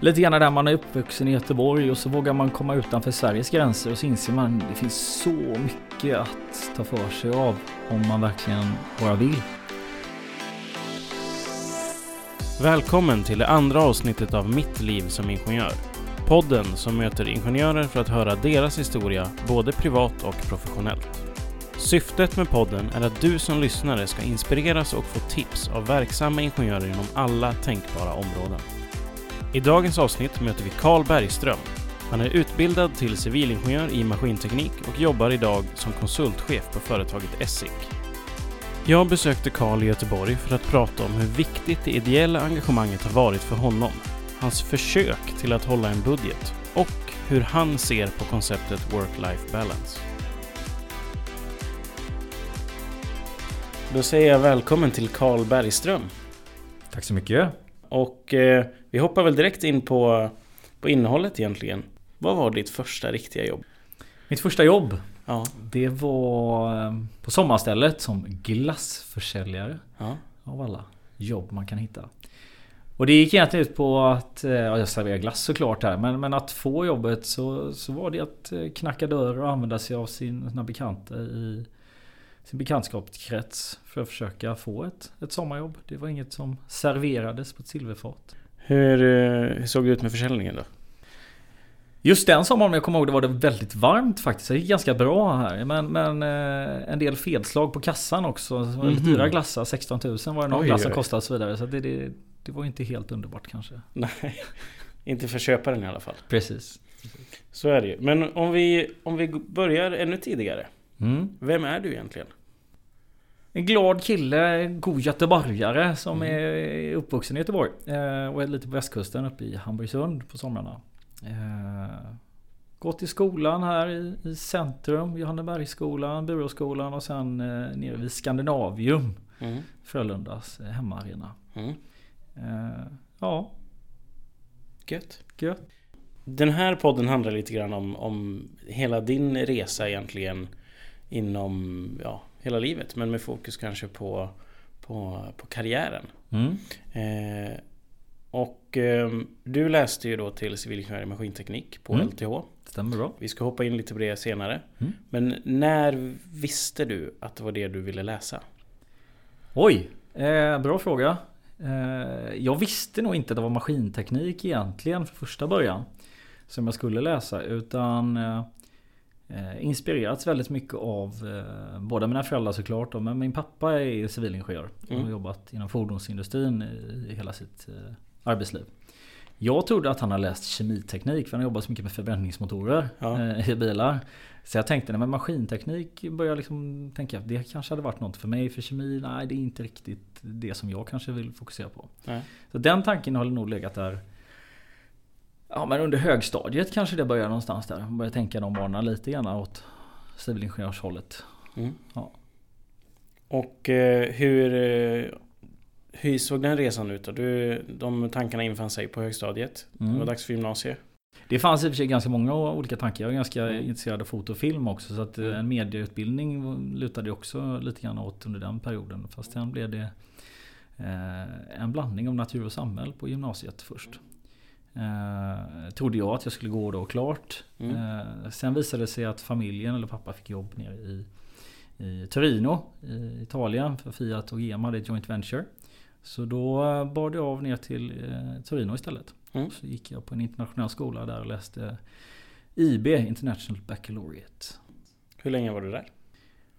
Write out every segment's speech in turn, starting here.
lite grann där man är uppvuxen i Göteborg och så vågar man komma utanför Sveriges gränser och så inser man att det finns så mycket att ta för sig av om man verkligen bara vill. Välkommen till det andra avsnittet av Mitt liv som ingenjör. Podden som möter ingenjörer för att höra deras historia, både privat och professionellt. Syftet med podden är att du som lyssnare ska inspireras och få tips av verksamma ingenjörer inom alla tänkbara områden. I dagens avsnitt möter vi Carl Bergström. Han är utbildad till civilingenjör i maskinteknik och jobbar idag som konsultchef på företaget Essig. Jag besökte Carl i Göteborg för att prata om hur viktigt det ideella engagemanget har varit för honom, hans försök till att hålla en budget och hur han ser på konceptet work-life balance. Då säger jag välkommen till Carl Bergström. Tack så mycket. Och eh, vi hoppar väl direkt in på, på innehållet egentligen. Vad var ditt första riktiga jobb? Mitt första jobb? Ja. Det var eh, på sommarstället som glassförsäljare. Ja. Av alla jobb man kan hitta. Och det gick egentligen ut på att, eh, ja jag serverar glass såklart här, men, men att få jobbet så, så var det att eh, knacka dörr och använda sig av sina bekanta i sin bekantskapskrets för att försöka få ett, ett sommarjobb. Det var inget som serverades på ett silverfat. Hur, eh, hur såg det ut med försäljningen då? Just den sommaren, om jag kommer ihåg, det var det väldigt varmt faktiskt. Det gick ganska bra här. Men, men eh, en del felslag på kassan också. Det var lite Mhm. dyra glassar. 16 000 var det någon Oj, glass som kostade och så vidare. Så det, det, det var inte helt underbart kanske. Nej, inte för köparen i alla fall. Precis. Så är det ju. Men om vi, om vi börjar ännu tidigare. Mm. Vem är du egentligen? En glad kille, god göteborgare som Mm. är uppvuxen i Göteborg. Eh, och är lite på västkusten uppe i Hamburgsund på somrarna. Eh, gått i skolan här i, i centrum, Johannebergsskolan, Buråskolan och sen eh, nere vid Skandinavium. Mm. Frölundas eh, hemmaarena. Mm. Eh, ja, Gött. gött. Den här podden handlar lite grann om, om hela din resa egentligen inom ja, hela livet men med fokus kanske på, på, på karriären. Mm. Eh, och eh, du läste ju då till civilingenjör i maskinteknik på Mm. LTH. Stämmer bra. Vi ska hoppa in lite på det senare. Mm. Men när visste du att det var det du ville läsa? Oj, eh, bra fråga. Eh, jag visste nog inte att det var maskinteknik egentligen för första början. Som jag skulle läsa utan eh, inspirerats väldigt mycket av eh, båda mina föräldrar såklart. då, Men min pappa är civilingenjör. Och Mm. har jobbat inom fordonsindustrin i hela sitt eh, arbetsliv. Jag trodde att han har läst kemiteknik för han har jobbat så mycket med förbränningsmotorer Ja. eh, i bilar. Så jag tänkte, nej men maskinteknik börjar jag liksom tänka att det kanske hade varit något för mig. För kemi, nej det är inte riktigt det som jag kanske vill fokusera på. Nej. Så den tanken har nog legat där. Ja men under högstadiet kanske det börjar någonstans där. Börjar tänka de banorna lite grann åt civilingenjörshållet. Mm. Ja. Och eh, hur, eh, hur såg den resan ut då? Du, de tankarna infann sig på högstadiet. Det Mm. var dags för gymnasiet. Det fanns i och för sig ganska många olika tankar. Jag är ganska Mm. intresserad av foto och film också. Så att eh, Mm. en medieutbildning lutade också lite grann åt under den perioden. Fast sen blev det en blandning av natur och samhälle på gymnasiet först. Eh, trodde jag att jag skulle gå då klart. Mm. Eh, sen visade det sig att familjen eller pappa fick jobb nere i, i Torino i Italien. För Fiat och GM hade ett joint venture. Så då eh, bar det av ner till eh, Torino istället. Mm. Så gick jag på en internationell skola där och läste IB, International Baccalaureate. Hur länge var du där?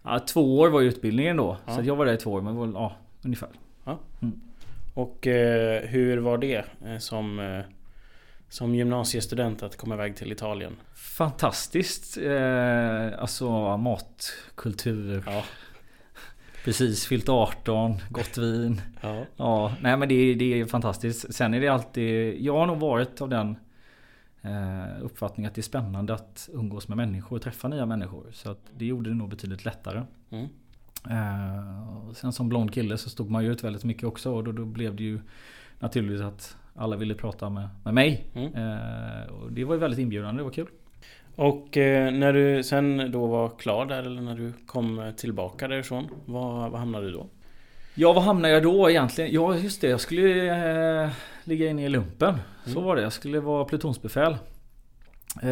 Ja, två år var utbildningen då. Ja. Så jag var där i två år, men var, ja, ungefär. Och eh, hur var det eh, som, eh, som gymnasiestudent att komma iväg till Italien? Fantastiskt. Eh, alltså matkultur. Ja. Precis fyllt 18, gott vin. Ja. Ja, nej men det, det är fantastiskt. Sen är det alltid... Jag har nog varit av den eh, uppfattningen att det är spännande att umgås med människor och träffa nya människor. Så att det gjorde det nog betydligt lättare. Mm. Eh, sen som blond kille så stod man ju ut väldigt mycket också och då, då blev det ju naturligt att alla ville prata med, med mig. Mm. Eh, och det var ju väldigt inbjudande, det var kul. Och eh, när du sen då var klar där eller när du kom tillbaka därifrån, var, var hamnade du då? Ja, vad hamnade jag då egentligen? Ja, just det. Jag skulle eh, ligga inne i lumpen. Så Mm. var det. Jag skulle vara plutonsbefäl. Eh,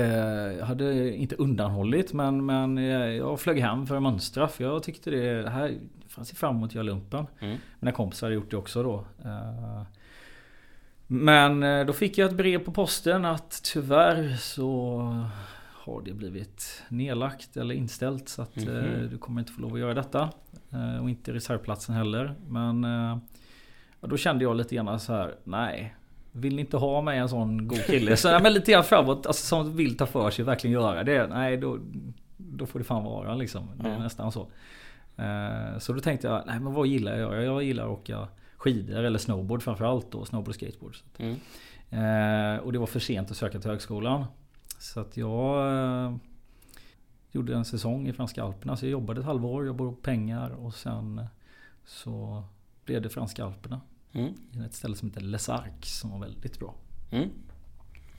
jag hade inte undanhållit men, men jag flög hem för att mönstra. För jag tyckte det, det här fanns fram emot att göra lumpen. Mm. Mina kompisar hade gjort det också då. Eh, Men eh, då fick jag ett brev på posten att tyvärr så har det blivit nedlagt eller inställt. Så att eh, Mhm. du kommer inte få lov att göra detta. Eh, Och inte reservplatsen heller. Men då kände jag lite grann så här, nej. Vill ni inte ha mig en sån god kille? Så, men lite grann framåt, alltså, som vill ta för sig verkligen göra det. Nej, då, då får det fan vara liksom. Det är Ja. nästan så. Så då tänkte jag, nej men vad gillar jag att göra? Jag gillar att åka skidor eller snowboard framförallt då. Snowboard och skateboard. Mm. Eh, och det var för sent att söka till högskolan. Så att jag eh, gjorde en säsong i Franska Alperna. Så jag jobbade ett halvår, jobbade upp pengar och sen eh, så blev det Franska Alperna. Mm. I ett ställe som heter Les Arcs som var väldigt bra. Mm.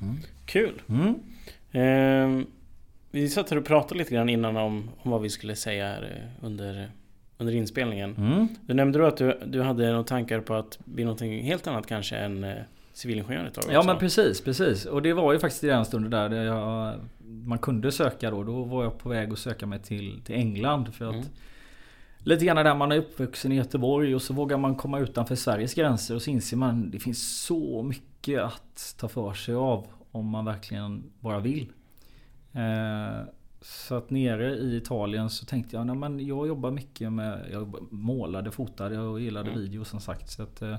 Mm. Kul! Ehm, vi satt här och pratade lite grann innan om, om vad vi skulle säga eh, under, under inspelningen. Mm. Du nämnde då att du, du hade några tankar på att bli någonting helt annat kanske än eh, civilingenjör ett tag Ja också. men precis, precis. Och det var ju faktiskt i den stunden där, där jag, man kunde söka då. Då var jag på väg att söka mig till, till England. För att Mm. Lite grann där man är uppvuxen i Göteborg och så vågar man komma utanför Sveriges gränser och så inser man det finns så mycket att ta för sig av om man verkligen bara vill. Eh, så att nere i Italien så tänkte jag, nej men jag jobbar mycket med, jag målade, fotade och gillade Mm. video som sagt. Så att, eh,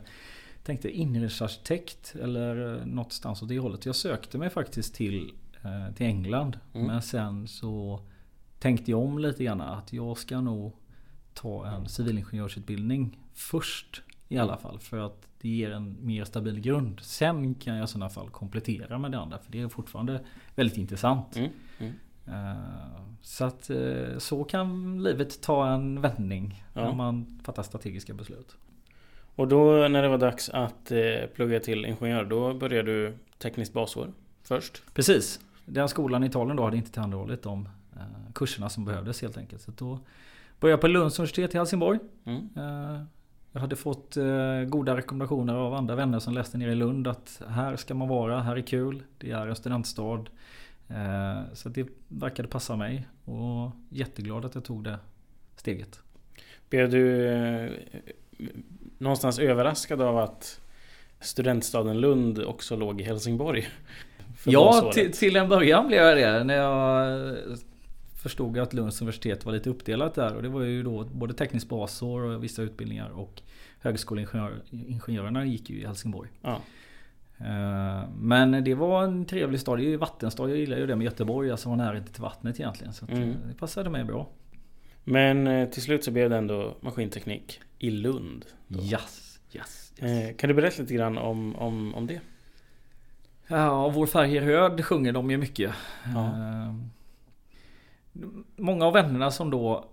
tänkte inredningsarkitekt eller eh, någonstans åt det hållet. Jag sökte mig faktiskt till, eh, till England. Mm. Men sen så tänkte jag om lite grann att jag ska nog ta en civilingenjörsutbildning först i alla fall. För att det ger en mer stabil grund. Sen kan jag i sådana fall komplettera med det andra. För det är fortfarande väldigt intressant. Mm. Mm. Eh, Så att eh, så kan livet ta en vändning. Ja. När man fattar strategiska beslut. Och då när det var dags att eh, plugga till ingenjör då började du tekniskt basår först. Precis. Den skolan i Italien då hade inte tillhandahållit de kurserna som behövdes helt enkelt. Så då började jag på Lunds universitet i Helsingborg. Mm. Jag hade fått goda rekommendationer av andra vänner som läste nere i Lund att här ska man vara, här är kul, det är en studentstad. Eh, Så det verkade passa mig och jätteglad att jag tog det steget. Blev du eh, någonstans överraskad av att studentstaden Lund också låg i Helsingborg? Ja, till, till en början blev jag det när jag förstod att Lunds universitet var lite uppdelat där. Och det var ju då både tekniskt basår och vissa utbildningar och högskoleingenjörerna gick ju i Helsingborg. Ja. Eh, Men det var en trevlig stad. Det är ju vattenstad. Jag gillar ju det med Göteborg. Alltså vara nära till vattnet egentligen. Så Mm. eh, det passade mig bra. Men eh, till slut så blev det ändå maskinteknik i Lund. då. Yes, yes, yes. Kan du berätta lite grann om, om, om det? Ja, Vår färg är röd sjunger de ju mycket. Ja. Många av vännerna som då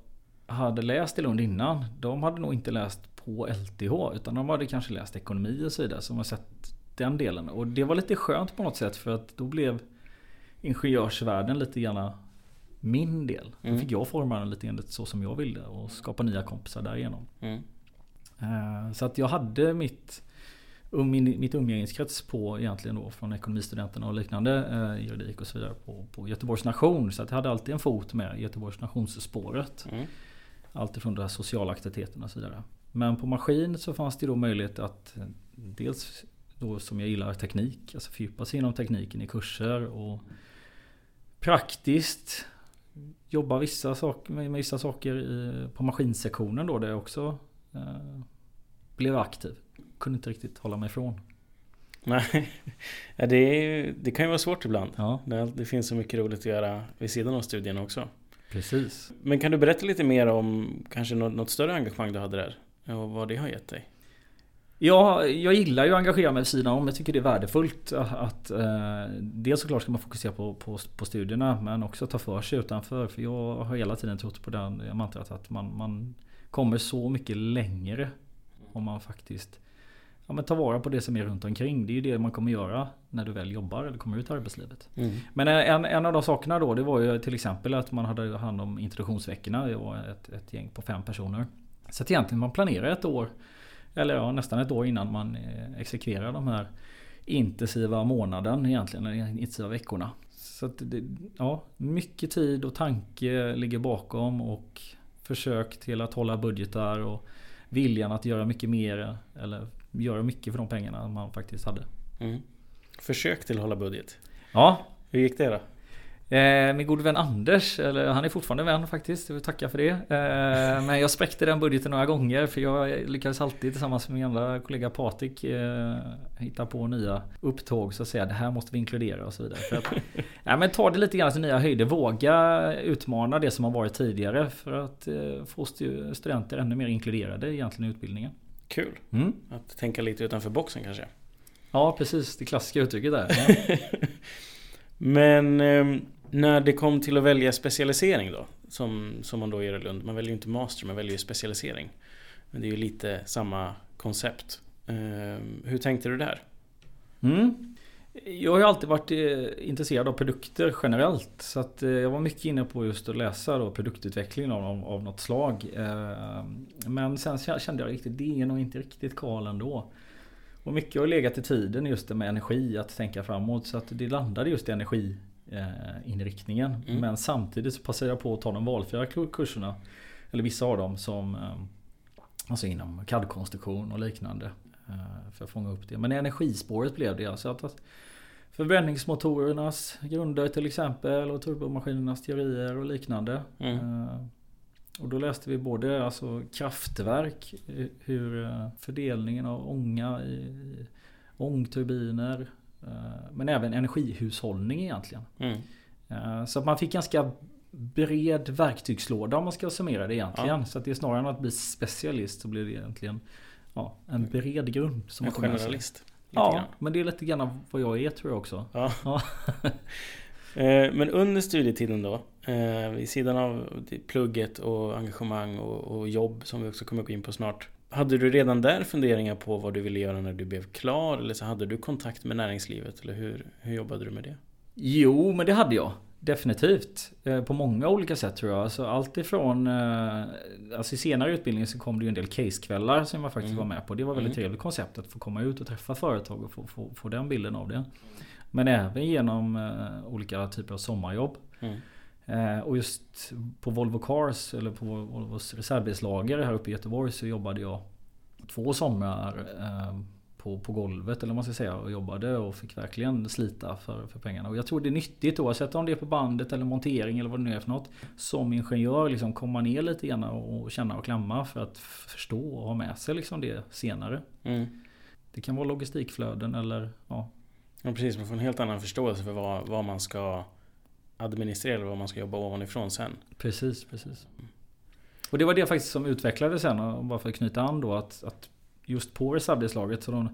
hade läst i Lund innan. De hade nog inte läst på LTH. Utan de hade kanske läst ekonomi och så vidare. Som har sett den delen. Och det var lite skönt på något sätt. För att då blev ingenjörsvärlden lite grann min del. Då Mm. fick jag forma den lite grann så som jag ville. Och skapa nya kompisar därigenom. Mm. Eh, Så att jag hade mitt um, min, mitt umgängeskrets på egentligen då från ekonomistudenterna och liknande eh, juridik och så vidare på, på Göteborgs nation. Så att jag hade alltid en fot med Göteborgs nationsspåret. Mm. Allt ifrån de här sociala aktiviteterna och så vidare. Men på maskin så fanns det då möjlighet att eh, dels då som jag gillar teknik, alltså fördjupa sig inom tekniken i kurser och praktiskt jobba vissa saker, med vissa saker i, på maskinsektionen då där jag också eh, blev aktiv. Kunde inte riktigt hålla mig ifrån. Nej, det, är- det kan ju vara svårt ibland. Ja, Det, det finns så mycket roligt att göra vid sidan av studierna också. precis. Men kan du berätta lite mer om kanske något, något större engagemang du hade där? Och vad det har gett dig? Ja, jag gillar ju att engagera mig vid sidan om. Jag tycker det är värdefullt att eh, dels såklart ska man fokusera på, på, på studierna men också ta för sig utanför. För jag har hela tiden trott på den mantrat att man, man kommer så mycket längre om man faktiskt ja, men tar vara på det som är runt omkring. Det är ju det man kommer göra när du väl jobbar eller kommer ut i arbetslivet. Mm. Men en, en av de sakerna då det var ju till exempel att man hade hand om introduktionsveckorna. Det var ett, ett gäng på fem personer. Så att egentligen man planerar ett år eller ja, nästan ett år innan man eh, exekverar de här intensiva månaden egentligen, eller intensiva veckorna. Så det, ja, mycket tid och tanke ligger bakom och försök till att hålla budgetar och viljan att göra mycket mer eller göra mycket för de pengarna man faktiskt hade. Mm. Försök till att hålla budget. Ja. Hur gick det då? Eh, min gode vän Anders, eller han är fortfarande vän faktiskt, jag vill tacka för det. Eh, men jag spräckte den budgeten några gånger för jag lyckades alltid tillsammans med min andra kollega Patrik eh, hitta på nya upptåg så att säga. Det här måste vi inkludera och så vidare. För att, ja, men ta det lite grann till nya höjder. Våga utmana det som har varit tidigare för att eh, få studenter ännu mer inkluderade egentligen i utbildningen. Kul! Mm. Att tänka lite utanför boxen kanske? Ja precis, det klassiska uttrycket där. Men eh, när det kom till att välja specialisering då? Som, som man då gör i Lund. Man väljer ju inte master, man väljer ju specialisering. Men det är ju lite samma koncept. Eh, hur tänkte du där? Mm. Jag har ju alltid varit eh, intresserad av produkter generellt. Så att eh, jag var mycket inne på just att läsa då produktutveckling av, av något slag. Ehm, men sen kände jag riktigt, det är nog inte riktigt Karl ändå. Och mycket har legat i tiden just det med energi, att tänka framåt. Så att det landade just i energiinriktningen. Mm. Men samtidigt så passade jag på att ta de valfria kurserna. Eller vissa av dem som Alltså inom CAD-konstruktion och liknande. För att fånga upp det. Men energispåret blev det alltså att Förbränningsmotorernas grunder till exempel och turbomaskinernas teorier och liknande. Mm. Och då läste vi både alltså kraftverk, hur eh, fördelningen av ånga i ångturbiner eh, men även energihushållning egentligen. Mm. Eh, så att man fick ganska bred verktygslåda om man ska summera det egentligen. Ja. Så att det är snarare än att bli specialist så blir det egentligen ja, en bred grund. Som en generalist. Ja, grann. men det är lite grann vad jag är tror jag också. Ja. men under studietiden då? Eh, vid sidan av plugget och engagemang och, och, jobb som vi också kommer gå in på snart. Hade du redan där funderingar på vad du ville göra när du blev klar? Eller så hade du kontakt med näringslivet? Eller hur, hur jobbade du med det? Jo, men det hade jag. Definitivt. Eh, på många olika sätt tror jag. Alltså allt ifrån... Eh, alltså i senare utbildning så kom det ju en del casekvällar som jag faktiskt mm. var med på. Det var väldigt mm. trevligt koncept att få komma ut och träffa företag och få, få, få den bilden av det. Men även genom olika typer av sommarjobb. Mm. Eh, och just på Volvo Cars eller på Volvos reservdelslager här uppe i Göteborg så jobbade jag två somrar eh, på, på golvet eller vad man ska säga och jobbade och fick verkligen slita för, för pengarna. Och jag tror det är nyttigt oavsett om det är på bandet eller montering eller vad det nu är för något. Som ingenjör liksom komma ner lite grann och känna och klämma för att förstå och ha med sig liksom det senare. Mm. Det kan vara logistikflöden eller ja. Ja precis, man får en helt annan förståelse för vad, vad man ska administrera vad man ska jobba ovanifrån sen. Precis, precis. Och det var det faktiskt som utvecklades sen, bara för att knyta an då att, att just på reservdelslaget så de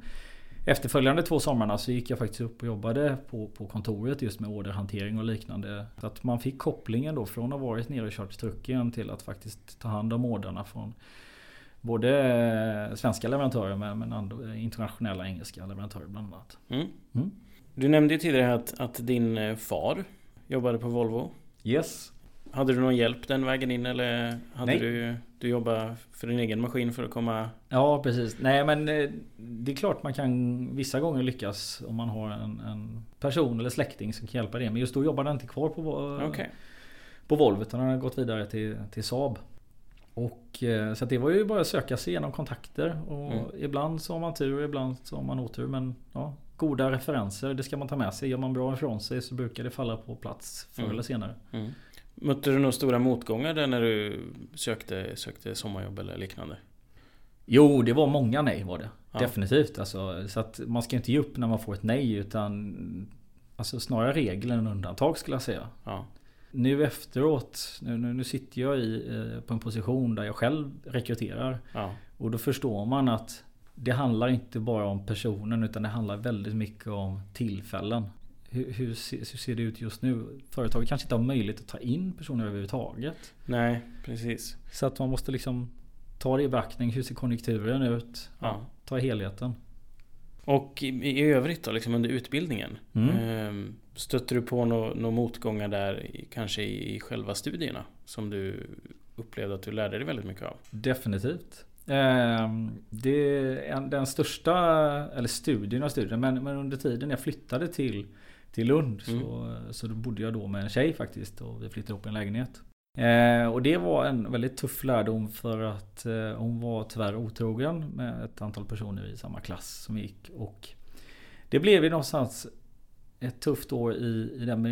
efterföljande två sommarna så gick jag faktiskt upp och jobbade på, på kontoret just med orderhantering och liknande. Så att man fick kopplingen då från att ha varit nere och kört trucken till att faktiskt ta hand om orderna från både svenska leverantörer men, men internationella engelska leverantörer bland annat. Mm. Mm. Du nämnde ju tidigare att, att din far Jobbade på Volvo? Yes. Hade du någon hjälp den vägen in eller hade Nej. du Du jobbat för din egen maskin för att komma Ja precis. Nej men eh, Det är klart man kan vissa gånger lyckas om man har en, en person eller släkting som kan hjälpa det. Men just då jobbade han inte kvar på, okay. på Volvo utan han har gått vidare till, till Saab. Och, eh, så det var ju bara att söka sig genom kontakter. Och mm. Ibland så har man tur, ibland så har man otur. Men ja, goda referenser, det ska man ta med sig. Gör man bra ifrån sig så brukar det falla på plats förr mm. eller senare. Mm. Mötte du några stora motgångar där när du sökte, sökte sommarjobb eller liknande? Jo, det var många nej var det. Ja. Definitivt. Alltså, så att man ska inte ge upp när man får ett nej utan Alltså snarare regel än undantag skulle jag säga. Ja. Nu efteråt, nu, nu, sitter jag i, eh, på en position där jag själv rekryterar. Ja. Och då förstår man att det handlar inte bara om personen utan det handlar väldigt mycket om tillfällen. Hur, hur, ser, hur ser det ut just nu? Företaget kanske inte har möjlighet att ta in personer överhuvudtaget. Nej, precis. Så att man måste liksom ta det i beaktning. Hur ser konjunkturen ut? Ja. Ta helheten. Och i, i övrigt då, liksom under utbildningen. Mm. Ehm, stötte du på några no, no motgångar där, kanske i själva studierna? Som du upplevde att du lärde dig väldigt mycket av? Definitivt. Ehm, det, den största, eller studien av studien, men, men under tiden jag flyttade till, till Lund mm. så, så bodde jag då med en tjej faktiskt och vi flyttade upp i en lägenhet. Eh, och det var en väldigt tuff lärdom för att eh, hon var tyvärr otrogen med ett antal personer i samma klass som gick. Och det blev ju någonstans ett tufft år i, i den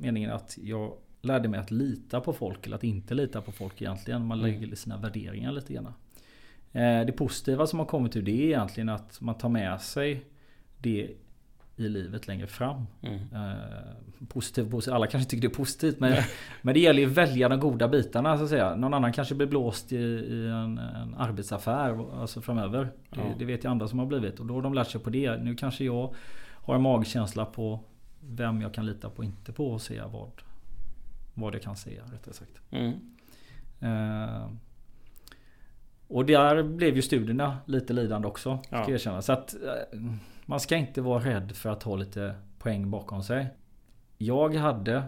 meningen att jag lärde mig att lita på folk eller att inte lita på folk egentligen. Man mm. lägger sina värderingar lite grann. Eh, det positiva som har kommit ur det är egentligen att man tar med sig det i livet längre fram. Mm. Eh, positiv, positiv, alla kanske tycker det är positivt men, men det gäller ju att välja de goda bitarna så att säga. Någon annan kanske blir blåst i, i en, en, arbetsaffär alltså framöver. Ja. Det, det, vet jag andra som har blivit och då har de lärt sig på det. Nu kanske jag har en magkänsla på vem jag kan lita på och inte på och se vad, vad jag kan se rättare sagt. Mm. Eh, och där blev ju studierna lite lidande också. Ska jag erkänna. Så att eh, man ska inte vara rädd för att ha lite poäng bakom sig. Jag hade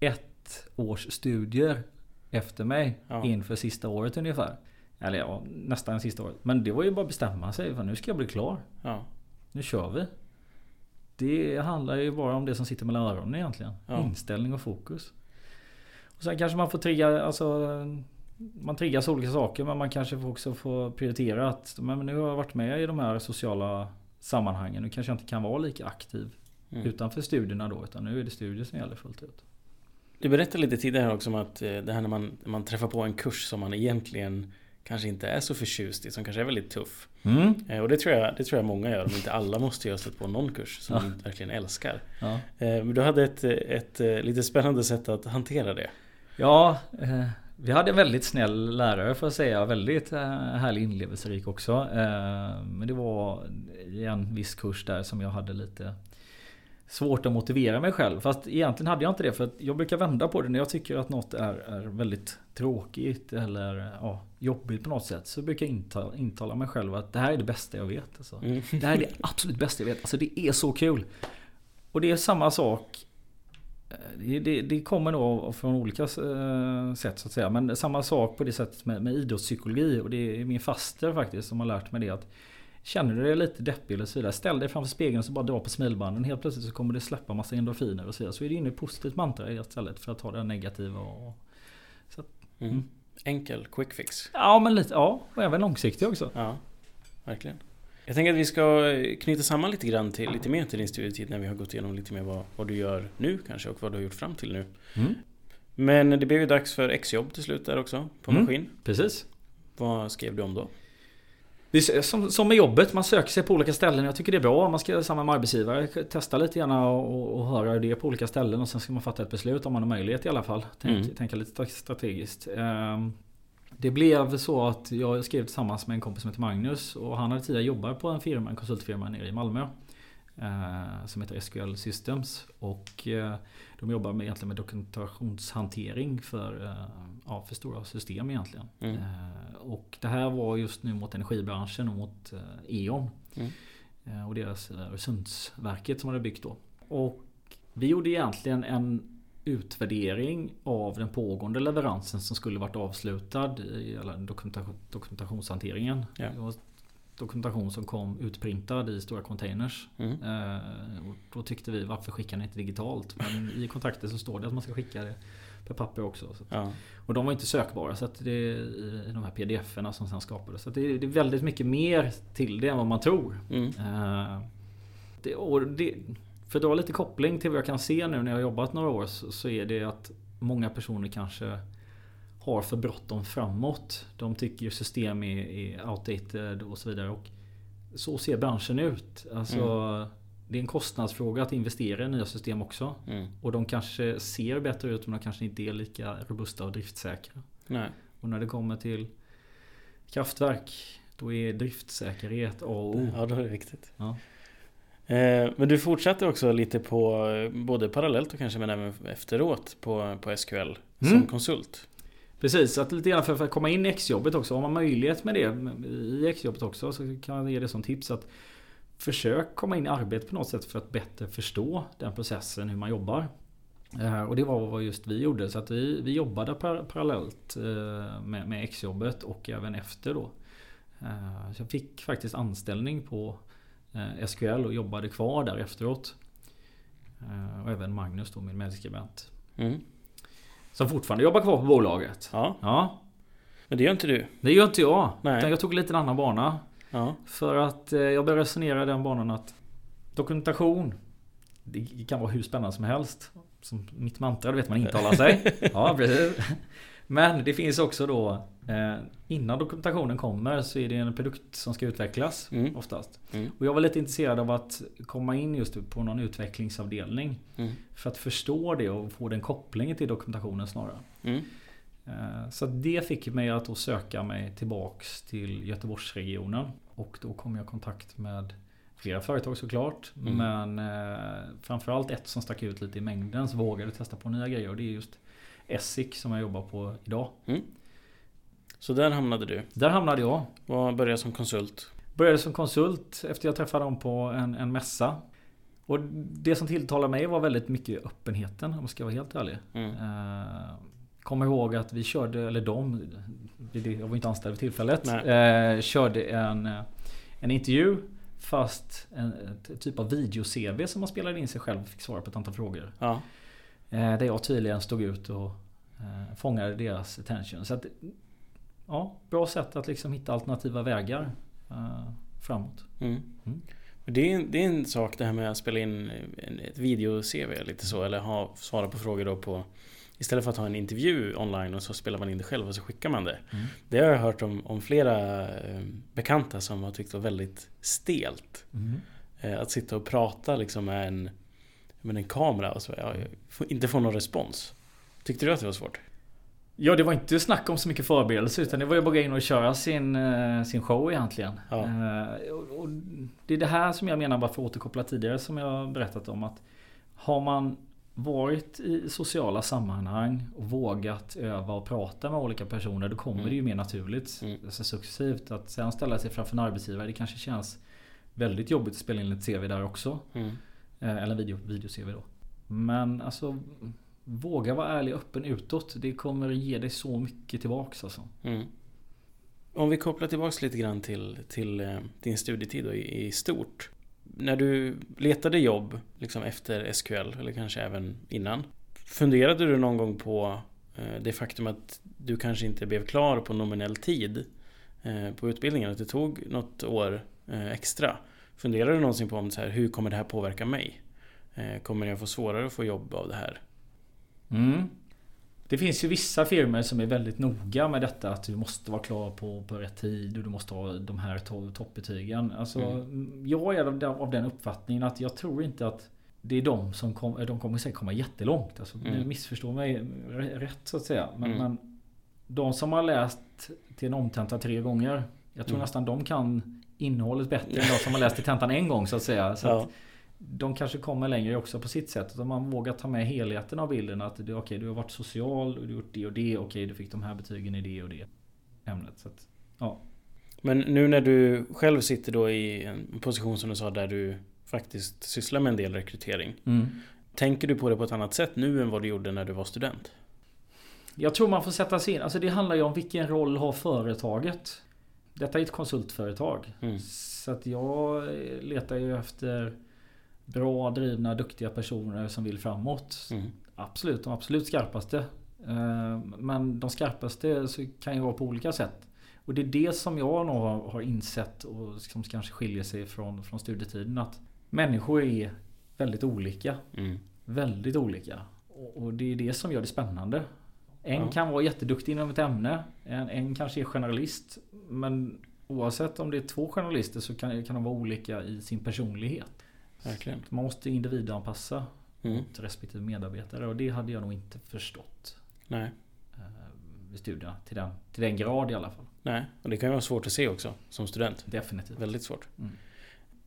ett års studier efter mig ja. inför sista året ungefär. Eller ja, nästan sista året. Men det var ju bara att bestämma sig för nu ska jag bli klar. Ja. Nu kör vi. Det handlar ju bara om det som sitter mellan öronen egentligen. Ja. Inställning och fokus. Och sen kanske man får trigga, alltså man triggas olika saker men man kanske också får prioritera att men nu har jag varit med i de här sociala sammanhangen. Nu kanske jag inte kan vara lika aktiv mm. utanför studierna då utan nu är det studier som gäller fullt ut. Du berättade lite tidigare också om att eh, det här när man, man träffar på en kurs som man egentligen kanske inte är så förtjust i, som kanske är väldigt tuff. Mm. Eh, och det tror, jag, det tror jag många gör, om inte alla måste göra stött på någon kurs som ja. man verkligen älskar. Ja. Eh, du hade ett, ett lite spännande sätt att hantera det. Ja, vi hade en väldigt snäll lärare för att säga. Väldigt eh, härlig inlevelserik också. Eh, men det var i en viss kurs där som jag hade lite svårt att motivera mig själv. Fast egentligen hade jag inte det. För att jag brukar vända på det när jag tycker att något är, är väldigt tråkigt eller ja, jobbigt på något sätt. Så brukar jag intala, intala mig själv att det här är det bästa jag vet. Alltså. Mm. Det här är det absolut bästa jag vet. Alltså det är så kul. Och det är samma sak det, det, det, kommer nog från olika eh, sätt så att säga. Men samma sak på det sättet med, med idrottspsykologi. Och det är min faster faktiskt som har lärt mig det. att Känner du dig lite deppig eller så vidare. Ställ dig framför spegeln och så bara dra på smilbanden. Helt plötsligt så kommer det släppa massa endorfiner och så vidare. Så är det inne i positivt mantra istället för att ta det negativa. Och, så att, mm. Mm. Enkel quick fix. Ja men lite, ja. Och även långsiktig också. Ja, verkligen. Jag tänker att vi ska knyta samman lite grann till, lite mer till din studietid när vi har gått igenom lite mer vad, vad du gör nu kanske och vad du har gjort fram till nu. Mm. Men det blev ju dags för exjobb till slut där också på mm. maskin. Precis. Vad skrev du om då? Som, som med jobbet, man söker sig på olika ställen. Jag tycker det är bra. Man ska samma med arbetsgivare. Testa lite grann och, och höra det på olika ställen. Och sen ska man fatta ett beslut om man har möjlighet i alla fall. Tänk, mm. Tänka lite strategiskt. Um, det blev så att jag skrev tillsammans med en kompis som heter Magnus och han hade tidigare jobbat på en firma, en konsultfirma nere i Malmö. Eh, som heter SQL Systems. Och eh, de jobbar med, egentligen med dokumentationshantering för, eh, ja, för stora system egentligen. Mm. Eh, och det här var just nu mot energibranschen och mot eh, E.ON. Mm. Eh, och deras Öresundsverket som de hade byggt då. Och vi gjorde egentligen en utvärdering av den pågående leveransen som skulle varit avslutad i dokumentation, dokumentationshanteringen. Ja. Det var dokumentation som kom utprintad i stora containers. Mm. Eh, och då tyckte vi varför skickar ni inte digitalt? Men i kontraktet så står det att man ska skicka det per papper också. Ja. Och de var inte sökbara så att det i de här pdf-erna som sen skapades. Så det är, det, är, väldigt mycket mer till det än vad man tror. Mm. Eh, det, och det, för att dra lite koppling till vad jag kan se nu när jag har jobbat några år så, så är det att många personer kanske har för bråttom framåt. De tycker system är, är outdated och så vidare. Och så ser branschen ut. Alltså, mm. Det är en kostnadsfråga att investera i nya system också. Mm. Och de kanske ser bättre ut men de kanske inte är lika robusta och driftsäkra. Nej. Och när det kommer till kraftverk då är driftsäkerhet A och O. Ja, det är viktigt. Ja. Eh, men du fortsatte också lite på, både parallellt och kanske men även efteråt på, på SQL mm. som konsult. Precis, att lite grann för, att komma in i exjobbet också. Har man möjlighet med det i exjobbet också så kan jag ge det som tips att Försök komma in i arbetet på något sätt för att bättre förstå den processen, hur man jobbar. Eh, och det var vad just vi gjorde. Så att vi, vi jobbade par, parallellt med, med exjobbet och även efter då. Så jag fick faktiskt anställning på SQL och jobbade kvar där efteråt. Och även Magnus då, min medskribent. Mm. Som fortfarande jobbar kvar på bolaget. Ja. ja. Men det gör inte du? Det gör inte jag. Nej. Jag tog lite en annan bana. Ja. För att eh, jag började resonera den banan att dokumentation det kan vara hur spännande som helst. Som mitt mantra, det vet man intalar sig. ja, precis. Men det finns också då eh, Innan dokumentationen kommer så är det en produkt som ska utvecklas mm. oftast. Mm. Och jag var lite intresserad av att komma in just på någon utvecklingsavdelning. Mm. För att förstå det och få den kopplingen till dokumentationen snarare. Mm. Eh, så det fick mig att då söka mig tillbaks till Göteborgsregionen. Och då kom jag i kontakt med flera företag såklart. Mm. Men eh, framförallt ett som stack ut lite i mängden så vågade testa på nya grejer. Och det är just Essic som jag jobbar på idag. Mm. Så där hamnade du? Där hamnade jag. Vad började som konsult? Började som konsult efter jag träffade dem på en, en mässa. Och det som tilltalade mig var väldigt mycket öppenheten om jag ska vara helt ärlig. Mm. Eh, Kommer ihåg att vi körde, eller de, jag var inte anställd vid tillfället, eh, körde en, en intervju Fast en, en typ av video-CV som man spelade in sig själv och fick svara på ett antal frågor. Ja. Eh, där jag tydligen stod ut och eh, fångade deras attention. Så att, ja, bra sätt att liksom hitta alternativa vägar eh, framåt. Mm. Mm. Det är, det är en sak det här med att spela in ett video-CV lite så eller ha, svara på frågor då på Istället för att ha en intervju online och så spelar man in det själv och så skickar man det. Mm. Det har jag hört om, om flera eh, bekanta som har tyckt var väldigt stelt. Mm. Eh, att sitta och prata liksom med en, med en kamera och så, ja, inte få någon respons. Tyckte du att det var svårt? Ja, det var inte snack om så mycket förberedelse utan det var ju bara in och köra sin, eh, sin show egentligen. Ja. och det är det här som jag menar, bara för att återkoppla tidigare, som jag berättat om. att Har man varit i sociala sammanhang och vågat öva och prata med olika personer då kommer mm. det ju mer naturligt mm. alltså successivt. Att sen ställa sig framför en arbetsgivare det kanske känns väldigt jobbigt att spela in ett CV där också. Mm. Eh, eller video, video-CV då. Men alltså Våga vara ärlig och öppen utåt. Det kommer ge dig så mycket tillbaks alltså. Mm. Om vi kopplar tillbaks lite grann till, till eh, din studietid då, i, i stort när du letade jobb liksom efter SQL, eller kanske även innan. Funderade du någon gång på eh, det faktum att du kanske inte blev klar på nominell tid eh, på utbildningen? Att det tog något år extra? Funderade du någonsin på om så här, hur kommer det här påverka mig? Kommer jag få svårare att få jobb av det här? Mm. Det finns ju vissa firmor som är väldigt noga med detta att du måste vara klar på, på rätt tid och du måste ha de här toppbetygen. Alltså, mm. Jag är av den, av den uppfattningen att jag tror inte att det är de som kom, de kommer säkert komma jättelångt. Alltså, mm. Missförstå mig rätt så att säga. Men, mm. men de som har läst till en omtenta tre gånger. Jag tror mm. nästan de kan innehållet bättre än de som har läst till tentan en gång så att säga. Så ja. att, de kanske kommer längre också på sitt sätt. Om man vågar ta med helheten av bilden. Att du, okay, du har varit social, och du har gjort det och det. Okej, okay, du fick de här betygen i det och det ämnet. Så att, ja. Men nu när du själv sitter då i en position som du sa där du faktiskt sysslar med en del rekrytering. Mm. Tänker du på det på ett annat sätt nu än vad du gjorde när du var student? Jag tror man får sätta sig in. Alltså det handlar ju om vilken roll har företaget. Detta är ett konsultföretag. Mm. Så att jag letar ju efter bra, drivna, duktiga personer som vill framåt. Mm. Absolut, de absolut skarpaste. Eh, men de skarpaste kan ju vara på olika sätt. Och det är det som jag nog har insett och som kanske skiljer sig från, från studietiden. Att människor är väldigt olika. Mm. Väldigt olika. Och det är det som gör det spännande. En ja. kan vara jätteduktig inom ett ämne. En, en kanske är generalist. Men oavsett om det är två journalister så kan, kan de vara olika i sin personlighet. Verkligen. Man måste individanpassa mm. till respektive medarbetare och det hade jag nog inte förstått. Nej. Eh, vid studierna till den, till den grad i alla fall. Nej, och det kan ju vara svårt att se också som student. Definitivt. Väldigt svårt. Mm.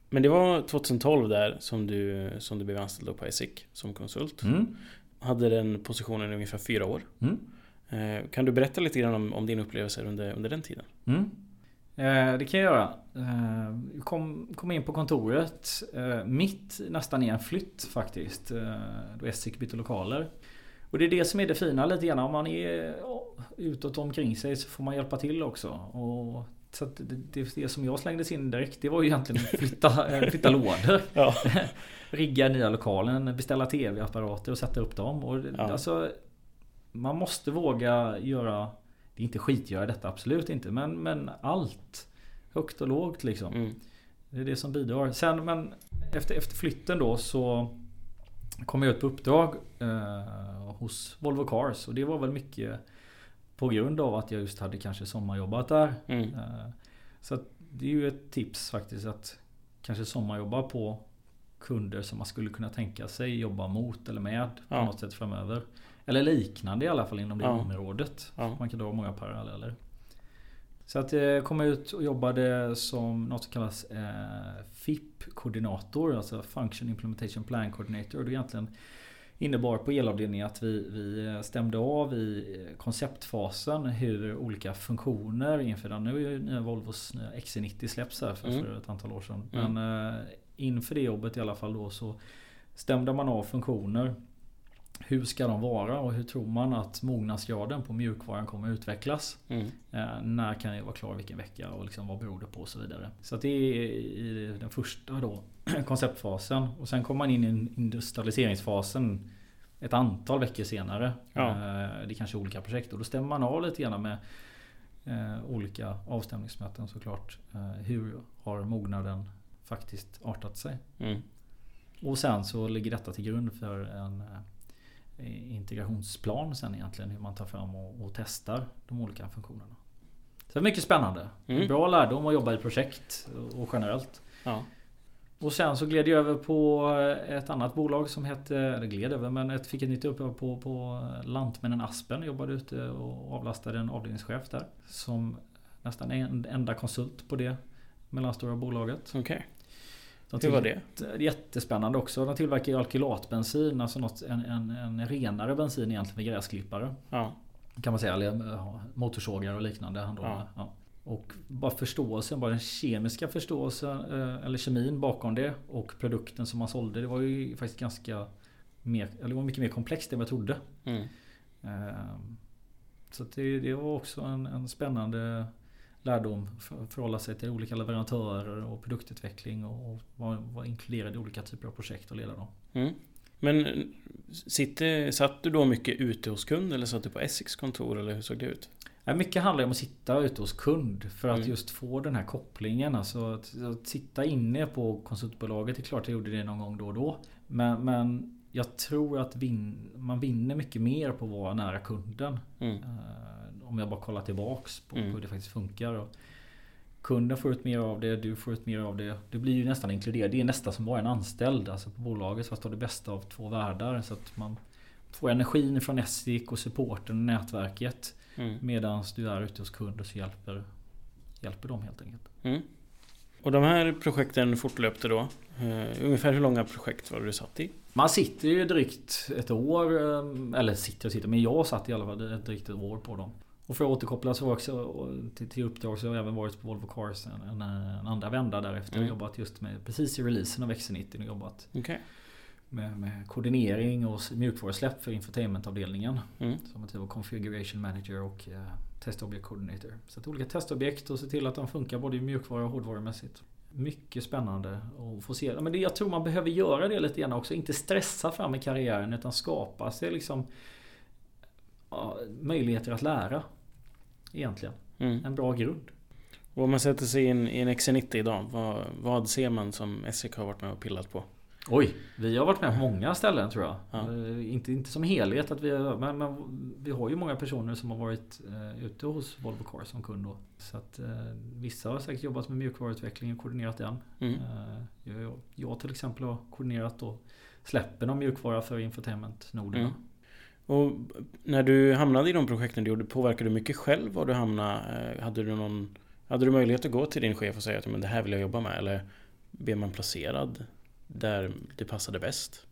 Men det var 2012 där som du, som du blev anställd på ESIC som konsult. Mm. Hade den positionen i ungefär fyra år. Mm. Eh, kan du berätta lite grann om, om din upplevelse under, under den tiden? Mm. Eh, det kan jag göra. Eh, kom, kom in på kontoret eh, mitt nästan i en flytt faktiskt. Då Essik bytte lokaler. Och det är det som är det fina lite grann. Om man är utåt omkring sig så får man hjälpa till också. Och så det, det, det, som jag slängdes in direkt det var ju egentligen flytta, flytta lådor. Ja. Rigga nya lokalen, beställa tv-apparater och sätta upp dem. Och ja. alltså, man måste våga göra Det är inte skitgöra detta, absolut inte. Men, men allt. Högt och lågt liksom. Mm. Det är det som bidrar. Sen men efter, efter flytten då så kom jag ut på uppdrag eh, hos Volvo Cars. Och det var väl mycket på grund av att jag just hade kanske sommarjobbat där. Mm. Eh, så det är ju ett tips faktiskt att kanske sommarjobba på kunder som man skulle kunna tänka sig jobba mot eller med på ja. något sätt framöver. Eller liknande i alla fall inom det ja. området. Ja. Man kan dra många paralleller. Så att jag kom ut och jobbade som något som kallas eh, FIP-koordinator. Alltså Function Implementation Plan Coordinator. Och det egentligen innebar på elavdelningen att vi, vi stämde av i konceptfasen hur olika funktioner inför den. Nu är nya Volvos XC90 släpps här för, mm. för ett antal år sedan. Mm. Men eh, inför det jobbet i alla fall då så stämde man av funktioner. Hur ska de vara och hur tror man att mognadsgraden på mjukvaran kommer att utvecklas? Mm. Eh, när kan det vara klar vilken vecka och liksom vad beror det på och så vidare. Så det är i den första då konceptfasen. Och sen kommer man in i industrialiseringsfasen ett antal veckor senare. Ja. Eh, det är kanske olika projekt och då stämmer man av lite grann med eh, olika avstämningsmöten såklart. Eh, hur har mognaden faktiskt artat sig? Mm. Och sen så ligger detta till grund för en integrationsplan sen egentligen. Hur man tar fram och, och testar de olika funktionerna. Så det är mycket spännande. Mm. Bra lärdom att jobba i projekt och generellt. Ja. Och sen så gled jag över på ett annat bolag som hette, eller gled över, men ett, fick ett nytt uppdrag på, på Lantmännen Aspen. Jobbade ute och avlastade en avdelningschef där. Som nästan en enda konsult på det mellanstora bolaget. Okej. Okay. Hur var det? Jättespännande också. De tillverkar ju alkylatbensin, alltså något, en, en, en renare bensin egentligen för gräsklippare. Ja. Kan man säga, eller motorsågar och liknande. Ja. Ja. Och bara förståelsen, bara den kemiska förståelsen eh, eller kemin bakom det och produkten som man sålde. Det var ju faktiskt ganska mer, eller det var mycket mer komplext än vad jag trodde. Mm. Ehm, så det, det, var också en, en spännande lärdom. För, förhålla sig till olika leverantörer och produktutveckling och vara var inkluderad i olika typer av projekt och leda dem. Mm. Men sitter, satt du då mycket ute hos kund eller satt du på Essex kontor eller hur såg det ut? Mycket handlar om att sitta ute hos kund för att mm. just få den här kopplingen. Alltså att, att, sitta inne på konsultbolaget, det är klart jag gjorde det någon gång då och då. Men, men jag tror att vin, man vinner mycket mer på att vara nära kunden. Mm. Om jag bara kollar tillbaks på mm. hur det faktiskt funkar. Och kunden får ut mer av det, du får ut mer av det. Du blir ju nästan inkluderad. Det är nästan som att vara en anställd alltså på bolaget. Fast har det bästa av två världar. Så att man får energin från Essik och supporten och nätverket. Mm. Medan du är ute hos kunder så hjälper, hjälper de helt enkelt. Mm. Och de här projekten fortlöpte då? Uh, ungefär hur långa projekt var det du satt i? Man sitter ju drygt ett år, eh, eller sitter och sitter, men jag satt i alla fall drygt ett år på dem. Och för att återkoppla så också till, till uppdrag så har jag även varit på Volvo Cars en, en, andra vända därefter. Mm. Och jobbat just med precis i releasen av XC90 och jobbat. Okay med, med koordinering och mjukvarusläpp för infotainmentavdelningen. Mm. Som ett configuration manager och uh, test object coordinator. Så att olika testobjekt och se till att de funkar både mjukvara och hårdvarumässigt. Mycket spännande att få se. Men det, jag tror man behöver göra det lite grann också. Inte stressa fram i karriären utan skapa sig liksom ja, möjligheter att lära. Egentligen. Mm. En bra grund. Och om man sätter sig in i en XC90 idag. Vad, vad ser man som Essek har varit med och pillat på? Oj, vi har varit med på många ställen tror jag. Ja. Eh, inte, inte som helhet att vi har, men, men, vi har ju många personer som har varit eh, ute hos Volvo Cars som kund då. Så att eh, vissa har säkert jobbat med mjukvaruutveckling och koordinerat den. Mm. Eh, jag, jag, till exempel har koordinerat då släppen av mjukvara för infotainment-noderna. Mm. Och när du hamnade i de projekten du gjorde, påverkade du mycket själv var du hamnade? Eh, hade du någon hade du möjlighet att gå till din chef och säga att men det här vill jag jobba med? Eller blev man placerad där det passade bäst.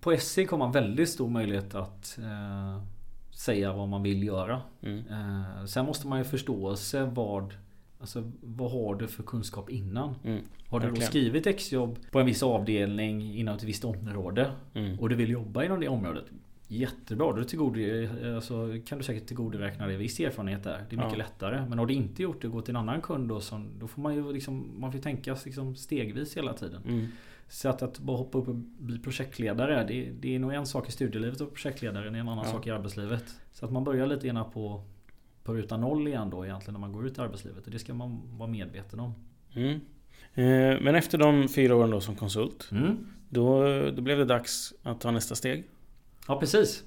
På SC har man väldigt stor möjlighet att eh, säga vad man vill göra. Mm. Eh, sen måste man ju förstå sig vad Alltså vad har du för kunskap innan? Mm. Har du då Verkligen. skrivit exjobb på en viss avdelning inom ett visst område Mm. och du vill jobba inom det området Jättebra, då alltså, kan du säkert tillgodoräkna dig viss erfarenhet där. Det är mycket Ja. lättare. Men har du inte gjort det och gått till en annan kund då, som, då får man ju liksom, man får tänka liksom stegvis hela tiden. Mm. Så att, att bara hoppa upp och bli projektledare det, det är nog en sak i studielivet och projektledare, det är en annan Ja. sak i arbetslivet. Så att man börjar lite grann på ruta noll igen då egentligen när man går ut i arbetslivet. Och det ska man vara medveten om. Mm. Eh, Men efter de fyra åren då som konsult Mm. då, då blev det dags att ta nästa steg. Ja precis.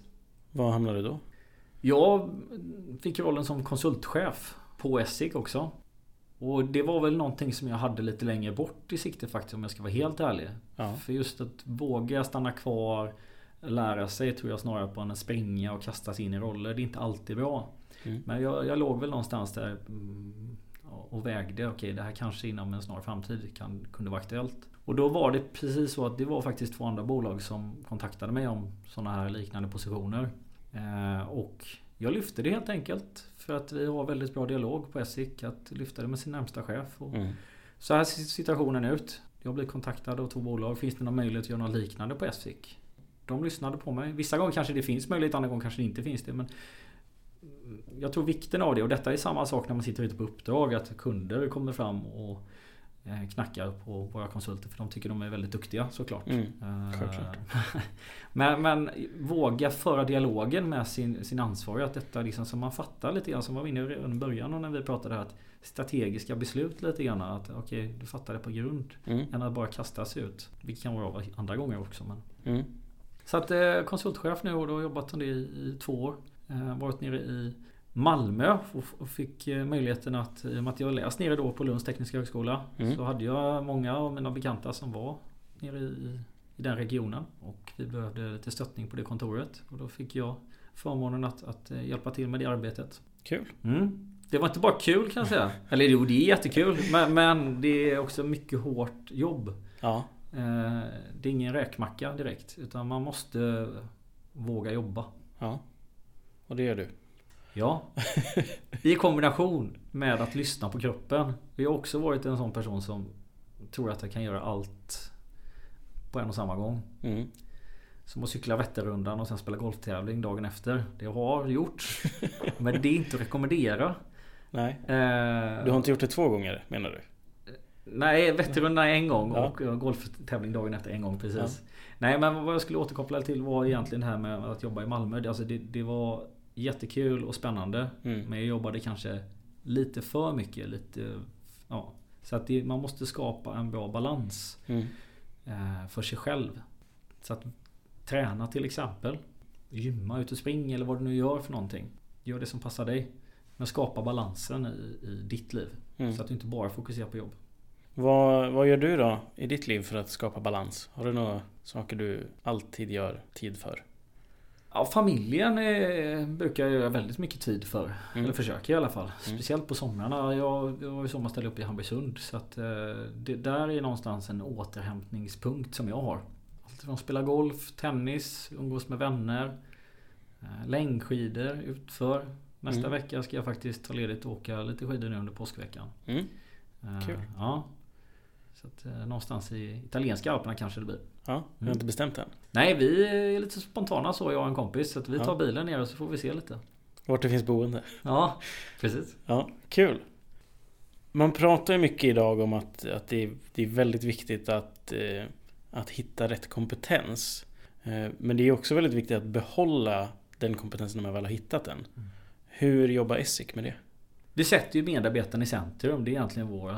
Var hamnade du då? Jag fick rollen som konsultchef på Essig också. Och det var väl någonting som jag hade lite längre bort i sikte faktiskt om jag ska vara helt ärlig. Ja. För just att våga stanna kvar, lära sig tror jag snarare på än att springa och kasta sig in i roller. Det är inte alltid bra. Mm. Men jag, jag låg väl någonstans där mm, och vägde. Okej, det här kanske inom en snar framtid kan, kunde vara aktuellt. Och då var det precis så att det var faktiskt två andra bolag som kontaktade mig om sådana här liknande positioner. Eh, och jag lyfte det helt enkelt. För att vi har väldigt bra dialog på Essik. Att lyfta det med sin närmsta chef. Och Mm. Så här ser situationen ut. Jag blev kontaktad av två bolag. Finns det någon möjlighet att göra något liknande på Essik? De lyssnade på mig. Vissa gånger kanske det finns möjlighet, andra gånger kanske det inte finns det. Men jag tror vikten av det och detta är samma sak när man sitter ute på uppdrag. Att kunder kommer fram och eh, knackar på våra konsulter. För de tycker de är väldigt duktiga såklart. Mm. Eh, men, men våga föra dialogen med sin, sin ansvarig. Att detta liksom som man fattar lite grann som var inne redan i början och när vi pratade här. Att strategiska beslut lite grann. Att okej, du fattar det på grund. Mm. Än att bara kasta sig ut. Vilket kan vara andra gånger också. Men. Mm. Så att eh, konsultchef nu och då har jobbat om det i, i två år. Eh, varit nere i Malmö och, fick eh, möjligheten att, i och med att jag läst nere då på Lunds tekniska högskola. Mm. Så hade jag många av mina bekanta som var nere i, i den regionen. Och vi behövde lite stöttning på det kontoret. Och då fick jag förmånen att, att eh, hjälpa till med det arbetet. Kul. Mm. Det var inte bara kul kan jag säga. Eller jo, det är jättekul. Men, men det är också mycket hårt jobb. Ja. Det är ingen räkmacka direkt. Utan man måste våga jobba. Ja. Och det gör du. Ja. I kombination med att lyssna på kroppen. Jag har också varit en sån person som tror att jag kan göra allt på en och samma gång. Mm. Som att cykla Vätternrundan och sen spela golftävling dagen efter. Det har gjort. Men det är inte att rekommendera. Nej. Eh, Du har inte gjort det två gånger menar du? Nej, Vätternrundan en gång Ja. och eh, golftävling dagen efter en gång precis. Nej men vad jag skulle återkoppla till var egentligen det här med att jobba i Malmö. Alltså det, det var jättekul och spännande. Mm. Men jag jobbade kanske lite för mycket. Lite, ja. Så att det, man måste skapa en bra balans Mm. eh, för sig själv. Så att träna till exempel. Gymma, ut och springa eller vad du nu gör för någonting. Gör det som passar dig. Men skapa balansen i, i ditt liv. Mm. Så att du inte bara fokuserar på jobb. Vad, vad gör du då i ditt liv för att skapa balans? Har du några saker du alltid gör tid för? Ja, familjen eh, brukar jag göra väldigt mycket tid för. Mm. Eller försöker i alla fall. Speciellt på somrarna. Jag, jag har ju sommarställe uppe i Hamburgsund. Så att eh, det där är någonstans en återhämtningspunkt som jag har. Allt från spela golf, tennis, umgås med vänner. Eh, längdskidor utför. Nästa Mm. vecka ska jag faktiskt ta ledigt och åka lite skidor nu under påskveckan. Mm. Eh, Kul. Ja. Så att, någonstans i italienska alperna kanske det blir. Ja, jag har Mm. inte bestämt än. Nej, vi är lite spontana så jag och en kompis. Så att vi Ja. tar bilen ner och så får vi se lite. Vart det finns boende. Ja, precis. Ja, kul. Man pratar ju mycket idag om att, att det, är, det är väldigt viktigt att, eh, att hitta rätt kompetens. Eh, men det är också väldigt viktigt att behålla den kompetensen när man väl har hittat den. Hur jobbar Essik med det? Vi sätter ju medarbetaren i centrum. Det är egentligen vår,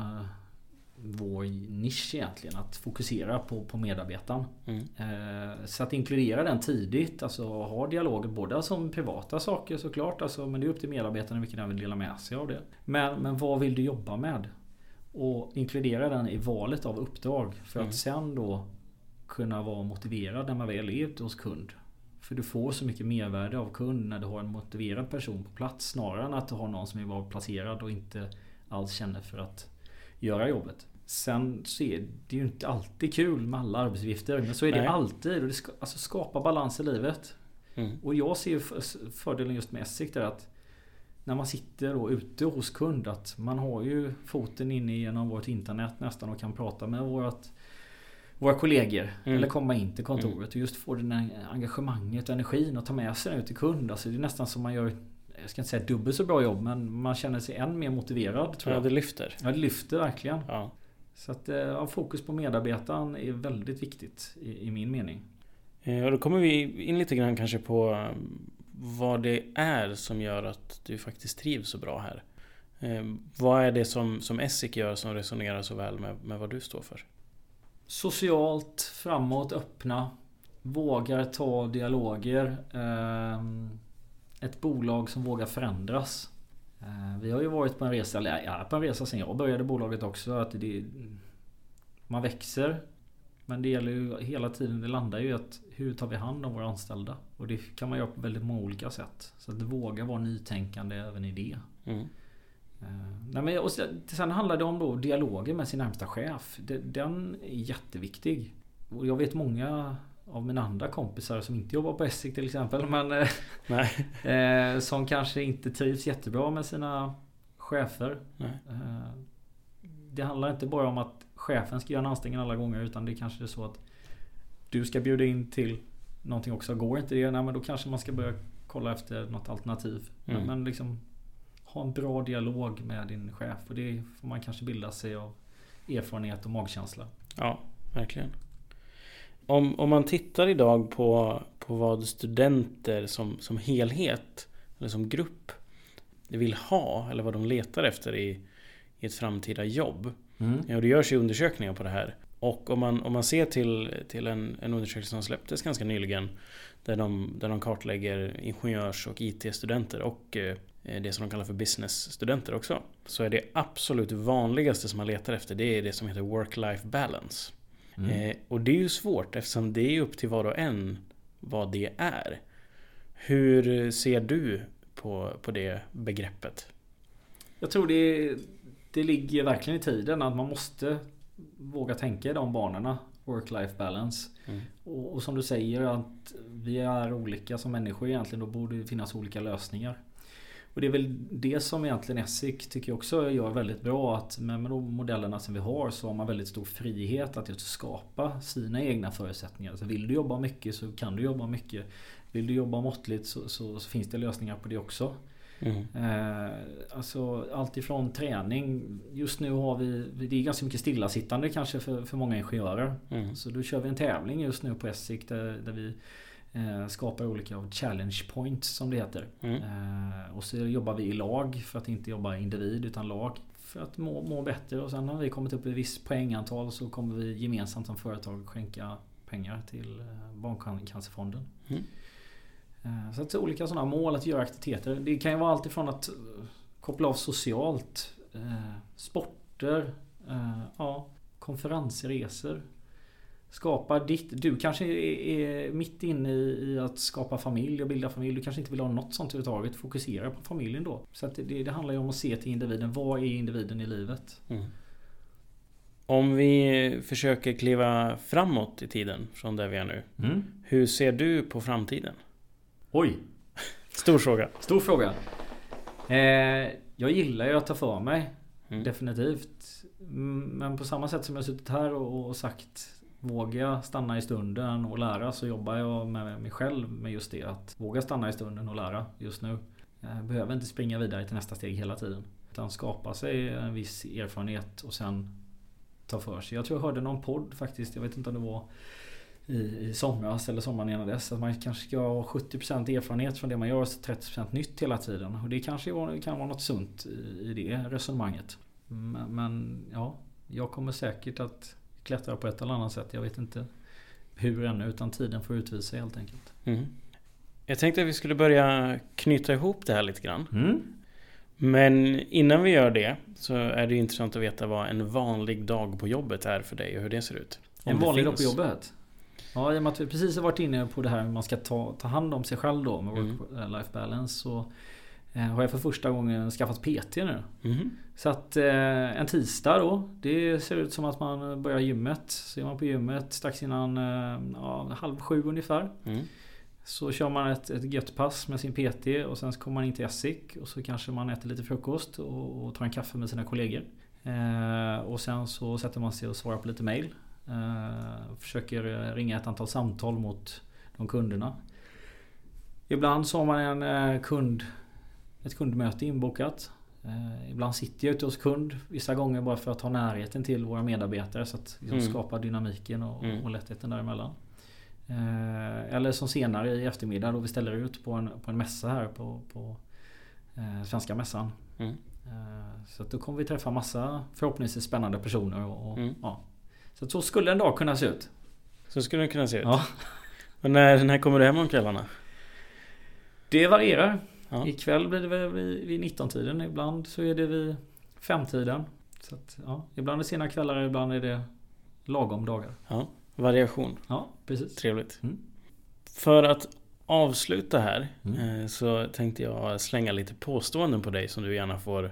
vår nisch egentligen. Att fokusera på, på medarbetaren. Mm. Eh, så att inkludera den tidigt. Alltså ha dialoger både som privata saker såklart. Alltså, men det är upp till medarbetaren vilken den vill dela med sig av det. Men, men vad vill du jobba med? Och inkludera den i valet av uppdrag. För Mm. att sen då kunna vara motiverad när man väl är ute hos kund. För du får så mycket mervärde av kund när du har en motiverad person på plats. Snarare än att du har någon som är bara placerad och inte alls känner för att göra jobbet. Sen så är det ju inte alltid kul med alla arbetsuppgifter. Men så är det Nej. alltid. Och det ska, alltså skapa balans i livet. Mm. Och jag ser fördelen just med Essig där att när man sitter då ute hos kund att man har ju foten inne genom vårt internet nästan och kan prata med vårat, våra kollegor. Mm. Eller komma in till kontoret mm. och just få det där engagemanget och energin och ta med sig den ut till kund. Alltså det är nästan som man gör jag ska inte säga dubbelt så bra jobb men man känner sig än mer motiverad. Tror jag. Ja, det lyfter. Ja, det lyfter verkligen. Ja. Så att ja, fokus på medarbetaren är väldigt viktigt i, i min mening. Eh, och då kommer vi in lite grann kanske på vad det är som gör att du faktiskt trivs så bra här. Eh, vad är det som, som Essik gör som resonerar så väl med, med vad du står för? Socialt, framåt, öppna. Vågar ta dialoger. Eh, ett bolag som vågar förändras. Eh, vi har ju varit på en resa, eller är på en resa sen jag började bolaget också. Att det, man växer. Men det gäller ju hela tiden, det landar ju i att hur tar vi hand om våra anställda? Och det kan man göra på väldigt många olika sätt. Så att våga vara nytänkande även i det. Mm. Uh, nej men, och sen, sen handlar det om då dialogen med sin närmsta chef. Den är jätteviktig. Och jag vet många av mina andra kompisar som inte jobbar på Essig till exempel. Men eh, som kanske inte trivs jättebra med sina chefer. Eh, det handlar inte bara om att chefen ska göra en anställning alla gånger utan det kanske är så att du ska bjuda in till någonting också. Går inte det, nej, men då kanske man ska börja kolla efter något alternativ. Mm. Men, men liksom ha en bra dialog med din chef och det får man kanske bilda sig av erfarenhet och magkänsla. Ja, verkligen. Om, om man tittar idag på, på vad studenter som, som helhet eller som grupp vill ha eller vad de letar efter i, i ett framtida jobb. Mm. Ja, det görs ju undersökningar på det här. Och om man, om man ser till, till en, en undersökning som släpptes ganska nyligen där de, där de kartlägger ingenjörs och IT-studenter och eh, det som de kallar för business-studenter också. Så är det absolut vanligaste som man letar efter det är det som heter work-life balance. Mm. Eh, och det är ju svårt eftersom det är upp till var och en vad det är. Hur ser du på, på det begreppet? Jag tror det, det ligger verkligen i tiden att man måste våga tänka i de banorna. Work-life balance. Mm. Och, och, som du säger att vi är olika som människor egentligen. Då borde det finnas olika lösningar. Och det är väl det som egentligen Essik tycker jag också gör väldigt bra. Att med, de modellerna som vi har så har man väldigt stor frihet att just skapa sina egna förutsättningar. Så vill du jobba mycket så kan du jobba mycket. Vill du jobba måttligt så, så, så finns det lösningar på det också. Mm. Eh, alltså allt ifrån träning. Just nu har vi, det är ganska mycket stillasittande kanske för, för många ingenjörer. Mm. Så då kör vi en tävling just nu på Essik där, där vi skapar olika challenge points som det heter. Mm. Eh, och så jobbar vi i lag för att inte jobba individ utan lag. För att må, må bättre och sen har vi kommit upp i ett visst poängantal så kommer vi gemensamt som företag skänka pengar till eh, Barncancerfonden. Mm. Eh, så att olika sådana mål att göra aktiviteter. Det kan ju vara allt ifrån att eh, koppla av socialt, eh, sporter, ja, konferenser, resor. Skapa ditt... Du kanske är mitt inne i att skapa familj och bilda familj. Du kanske inte vill ha något sånt överhuvudtaget. Fokusera på familjen då. Så det, det handlar ju om att se till individen. Vad är individen i livet? Mm. Om vi försöker kliva framåt i tiden från där vi är nu. Mm. Hur ser du på framtiden? Oj! Stor fråga. Stor fråga. Eh, jag gillar ju att ta för mig. Mm. Definitivt. Men på samma sätt som jag suttit här och, och sagt Vågar jag stanna i stunden och lära så jobbar jag med mig själv med just det. Att våga stanna i stunden och lära just nu. Jag behöver inte springa vidare till nästa steg hela tiden. Utan skapa sig en viss erfarenhet och sen ta för sig. Jag tror jag hörde någon podd faktiskt. Jag vet inte om det var i, i somras eller sommaren innan dess. Att man kanske ska ha 70% erfarenhet från det man gör och 30% nytt hela tiden. Och det kanske kan vara något sunt i, i det resonemanget. Men, men, ja, jag kommer säkert att klättra på ett eller annat sätt. Jag vet inte hur ännu utan tiden får utvisa helt enkelt. Mm. Jag tänkte att vi skulle börja knyta ihop det här lite grann. Mm. Men innan vi gör det så är det intressant att veta vad en vanlig dag på jobbet är för dig och hur det ser ut. en vanlig dag på jobbet? Ja, i och med att vi precis har varit inne på det här hur man ska ta, ta hand om sig själv då med mm. work-life balance. Så eh, har jag för första gången skaffat PT nu. Mm. Så att eh, en tisdag då. Det ser ut som att man börjar gymmet. Så är man på gymmet strax innan eh, ja, halv sju ungefär. Mm. Så kör man ett, ett gött pass med sin PT och sen så kommer man in till Essik och så kanske man äter lite frukost och, och tar en kaffe med sina kollegor. Eh, och sen så sätter man sig och svarar på lite mail. Eh, försöker ringa ett antal samtal mot de kunderna. Ibland så har man en eh, kund, ett kundmöte inbokat. Eh, ibland sitter jag ute hos kund vissa gånger bara för att ha närheten till våra medarbetare så att liksom, Mm. skapa dynamiken och, Mm. och lättheten däremellan. Eh, eller som senare i eftermiddag då vi ställer ut på en, på en mässa här på, på eh, Svenska mässan. Mm. Eh, så att då kommer vi träffa massa förhoppningsvis spännande personer. Och, och, Mm. ja. Så så skulle en dag kunna se ut. Så skulle det kunna se ut. Ja. Och när, när kommer du hem om kvällarna? Det varierar. Ja. Ikväll blir det väl vid, vid 19-tiden. Ibland så är det vid 5-tiden. Så att, ja, ibland är det sena kvällar, ibland är det lagom dagar. ja. Variation. Ja, precis. Trevligt. Mm. För att avsluta här Mm. eh, så tänkte jag slänga lite påståenden på dig som du gärna får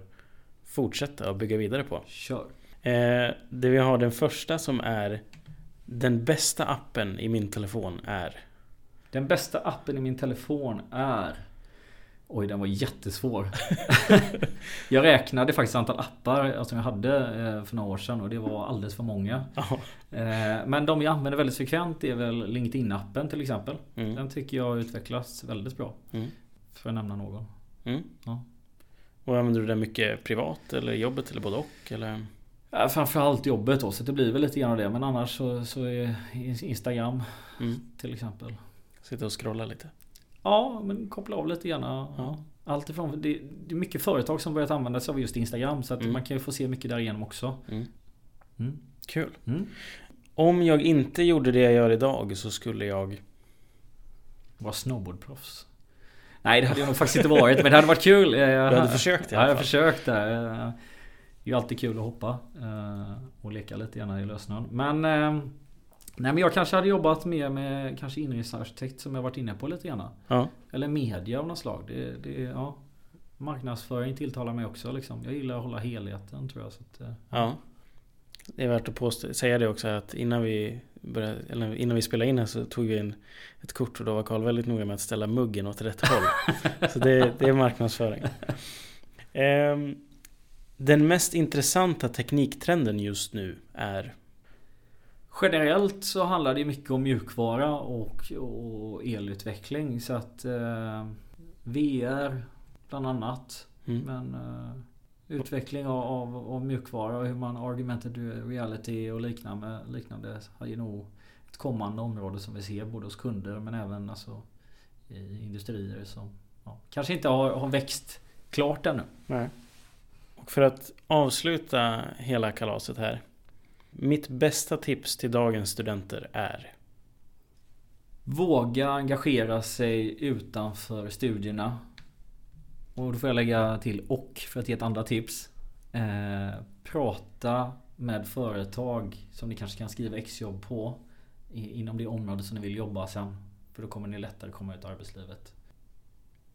fortsätta och bygga vidare på. Kör. Eh, det vi har den första som är Den bästa appen i min telefon är Den bästa appen i min telefon är... Oj, den var jättesvår. jag räknade faktiskt antal appar som jag hade eh, för några år sedan och det var alldeles för många. Ja. Eh, Men de jag använder väldigt frekvent är väl LinkedIn-appen till exempel. Mm. Den tycker jag har utvecklats väldigt bra. Mm. För att nämna någon. Mm. Ja. Och använder du den mycket privat eller jobbet eller både och? Eller? Ja, Framförallt jobbet då, så det blir väl lite grann av det. Men annars så, så är Instagram Mm. till exempel. Sitta och scrolla lite? Ja, men koppla av lite grann. Ja. Ja. Allt ifrån, det, det är mycket företag som börjat använda sig av just Instagram. Så att Mm. man kan ju få se mycket därigenom också. Mm. Mm. Kul! Mm. Om jag inte gjorde det jag gör idag så skulle jag Var snowboardproffs. Nej det hade jag nog faktiskt inte varit men det hade varit kul. Du hade försökt i Ja, alla jag fall. försökt det. Eh, Det är ju alltid kul att hoppa. eh, Och leka lite grann i lössnön. Men eh, Nej men jag kanske hade jobbat mer med kanske inredningsarkitekt som jag varit inne på lite grann. Ja, Eller media av något slag. Det, det, ja, marknadsföring tilltalar mig också. Liksom. Jag gillar att hålla helheten tror jag. Så att, eh, ja. Det är värt att påstå, säga det också att innan vi började, eller innan vi spelade in här så tog vi in ett kort och då var Karl väldigt noga med att ställa muggen åt rätt håll. så det, det är marknadsföring. Ehm, den mest intressanta tekniktrenden just nu är Generellt så handlar det mycket om mjukvara och, och elutveckling. Så att eh, VR bland annat. mm, Men eh, utveckling av, av, av mjukvara och hur man augmented reality och liknande, liknande är nog ett kommande område som vi ser både hos kunder men även alltså, i industrier som ja, kanske inte har, har växt klart ännu. Nej. Och för att avsluta hela kalaset här. Mitt bästa tips till dagens studenter är Våga engagera sig utanför studierna. Och då får jag lägga till och för att ge ett andra tips. Eh, prata med företag som ni kanske kan skriva exjobb på. Inom det område som ni vill jobba sen. För då kommer ni lättare komma ut i arbetslivet.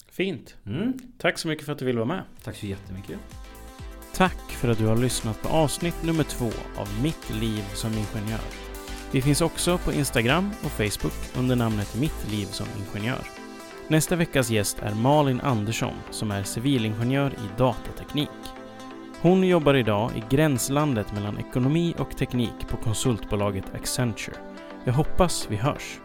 Fint! Mm. Tack så mycket för att du ville vara med. Tack så jättemycket. Tack för att du har lyssnat på avsnitt nummer två av Mitt liv som ingenjör. Vi finns också på Instagram och Facebook under namnet Mitt liv som ingenjör. Nästa veckas gäst är Malin Andersson som är civilingenjör i datateknik. Hon jobbar idag i gränslandet mellan ekonomi och teknik på konsultbolaget Accenture. Jag hoppas vi hörs.